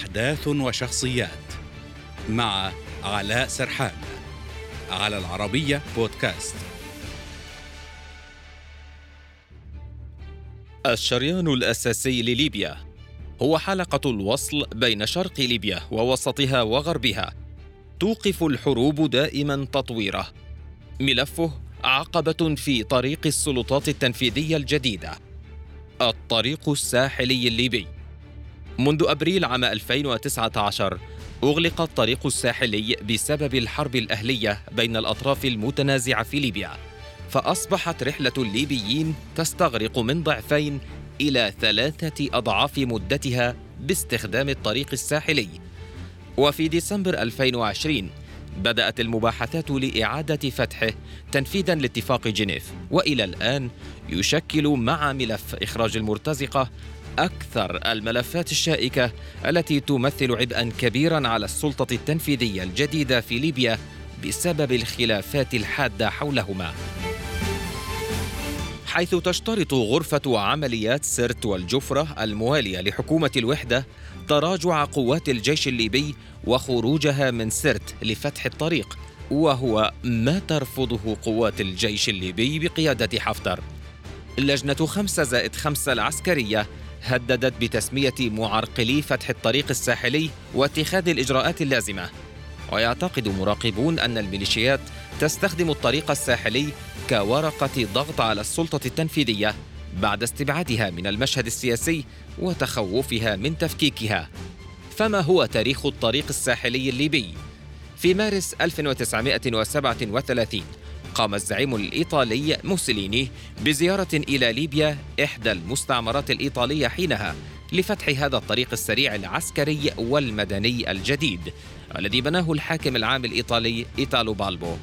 أحداث وشخصيات مع علاء سرحان على العربية بودكاست. الشريان الأساسي لليبيا هو حلقة الوصل بين شرق ليبيا ووسطها وغربها. توقف الحروب دائما تطويره. ملفه عقبة في طريق السلطات التنفيذية الجديدة. الطريق الساحلي الليبي. منذ أبريل عام 2019 أغلق الطريق الساحلي بسبب الحرب الأهلية بين الأطراف المتنازعة في ليبيا فأصبحت رحلة الليبيين تستغرق من ضعفين إلى ثلاثة أضعاف مدتها باستخدام الطريق الساحلي. وفي ديسمبر 2020 بدأت المباحثات لإعادة فتحه تنفيذا لاتفاق جنيف وإلى الآن يشكل مع ملف إخراج المرتزقة أكثر الملفات الشائكة التي تمثل عبئا كبيرا على السلطة التنفيذية الجديدة في ليبيا بسبب الخلافات الحادة حولهما. حيث تشترط غرفة عمليات سرت والجفرة الموالية لحكومة الوحدة تراجع قوات الجيش الليبي وخروجها من سرت لفتح الطريق وهو ما ترفضه قوات الجيش الليبي بقيادة حفتر. اللجنة خمسة زائد خمسة العسكرية هددت بتسمية معرقلي فتح الطريق الساحلي واتخاذ الإجراءات اللازمة. ويعتقد مراقبون أن الميليشيات تستخدم الطريق الساحلي كورقة ضغط على السلطة التنفيذية بعد استبعادها من المشهد السياسي وتخوفها من تفكيكها. فما هو تاريخ الطريق الساحلي الليبي؟ في مارس 1937 قام الزعيم الإيطالي موسوليني بزيارة إلى ليبيا إحدى المستعمرات الإيطالية حينها لفتح هذا الطريق السريع العسكري والمدني الجديد الذي بناه الحاكم العام الإيطالي إيتالو بالبو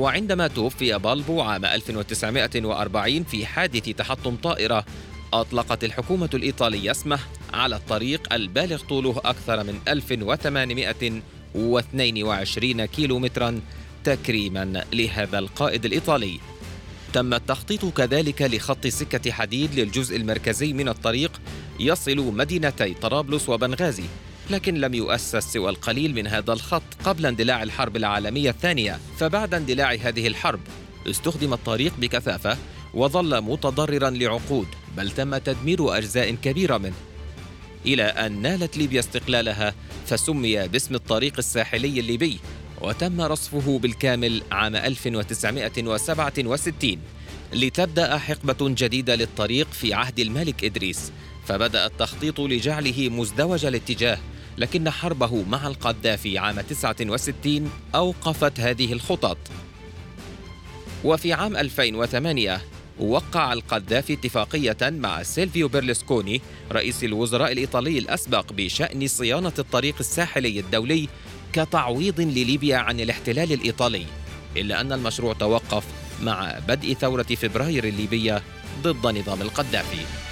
وعندما توفي بالبو عام 1940 في حادث تحطم طائرة أطلقت الحكومة الإيطالية اسمه على الطريق البالغ طوله أكثر من 1822 كيلومترا تكريما لهذا القائد الإيطالي. تم التخطيط كذلك لخط سكة حديد للجزء المركزي من الطريق يصل مدينتي طرابلس وبنغازي. لكن لم يؤسس سوى القليل من هذا الخط قبل اندلاع الحرب العالمية الثانية. فبعد اندلاع هذه الحرب استخدم الطريق بكثافة وظل متضررا لعقود بل تم تدمير أجزاء كبيرة منه. إلى أن نالت ليبيا استقلالها فسمي باسم الطريق الساحلي الليبي وتم رصفه بالكامل عام 1967 لتبدأ حقبة جديدة للطريق في عهد الملك إدريس. فبدأ التخطيط لجعله مزدوج الاتجاه لكن حربه مع القذافي عام 69 أوقفت هذه الخطط. وفي عام 2008 وقع القذافي اتفاقية مع سيلفيو بيرلسكوني رئيس الوزراء الإيطالي الأسبق بشأن صيانة الطريق الساحلي الدولي كتعويض لليبيا عن الاحتلال الإيطالي إلا أن المشروع توقف مع بدء ثورة فبراير الليبية ضد نظام القذافي.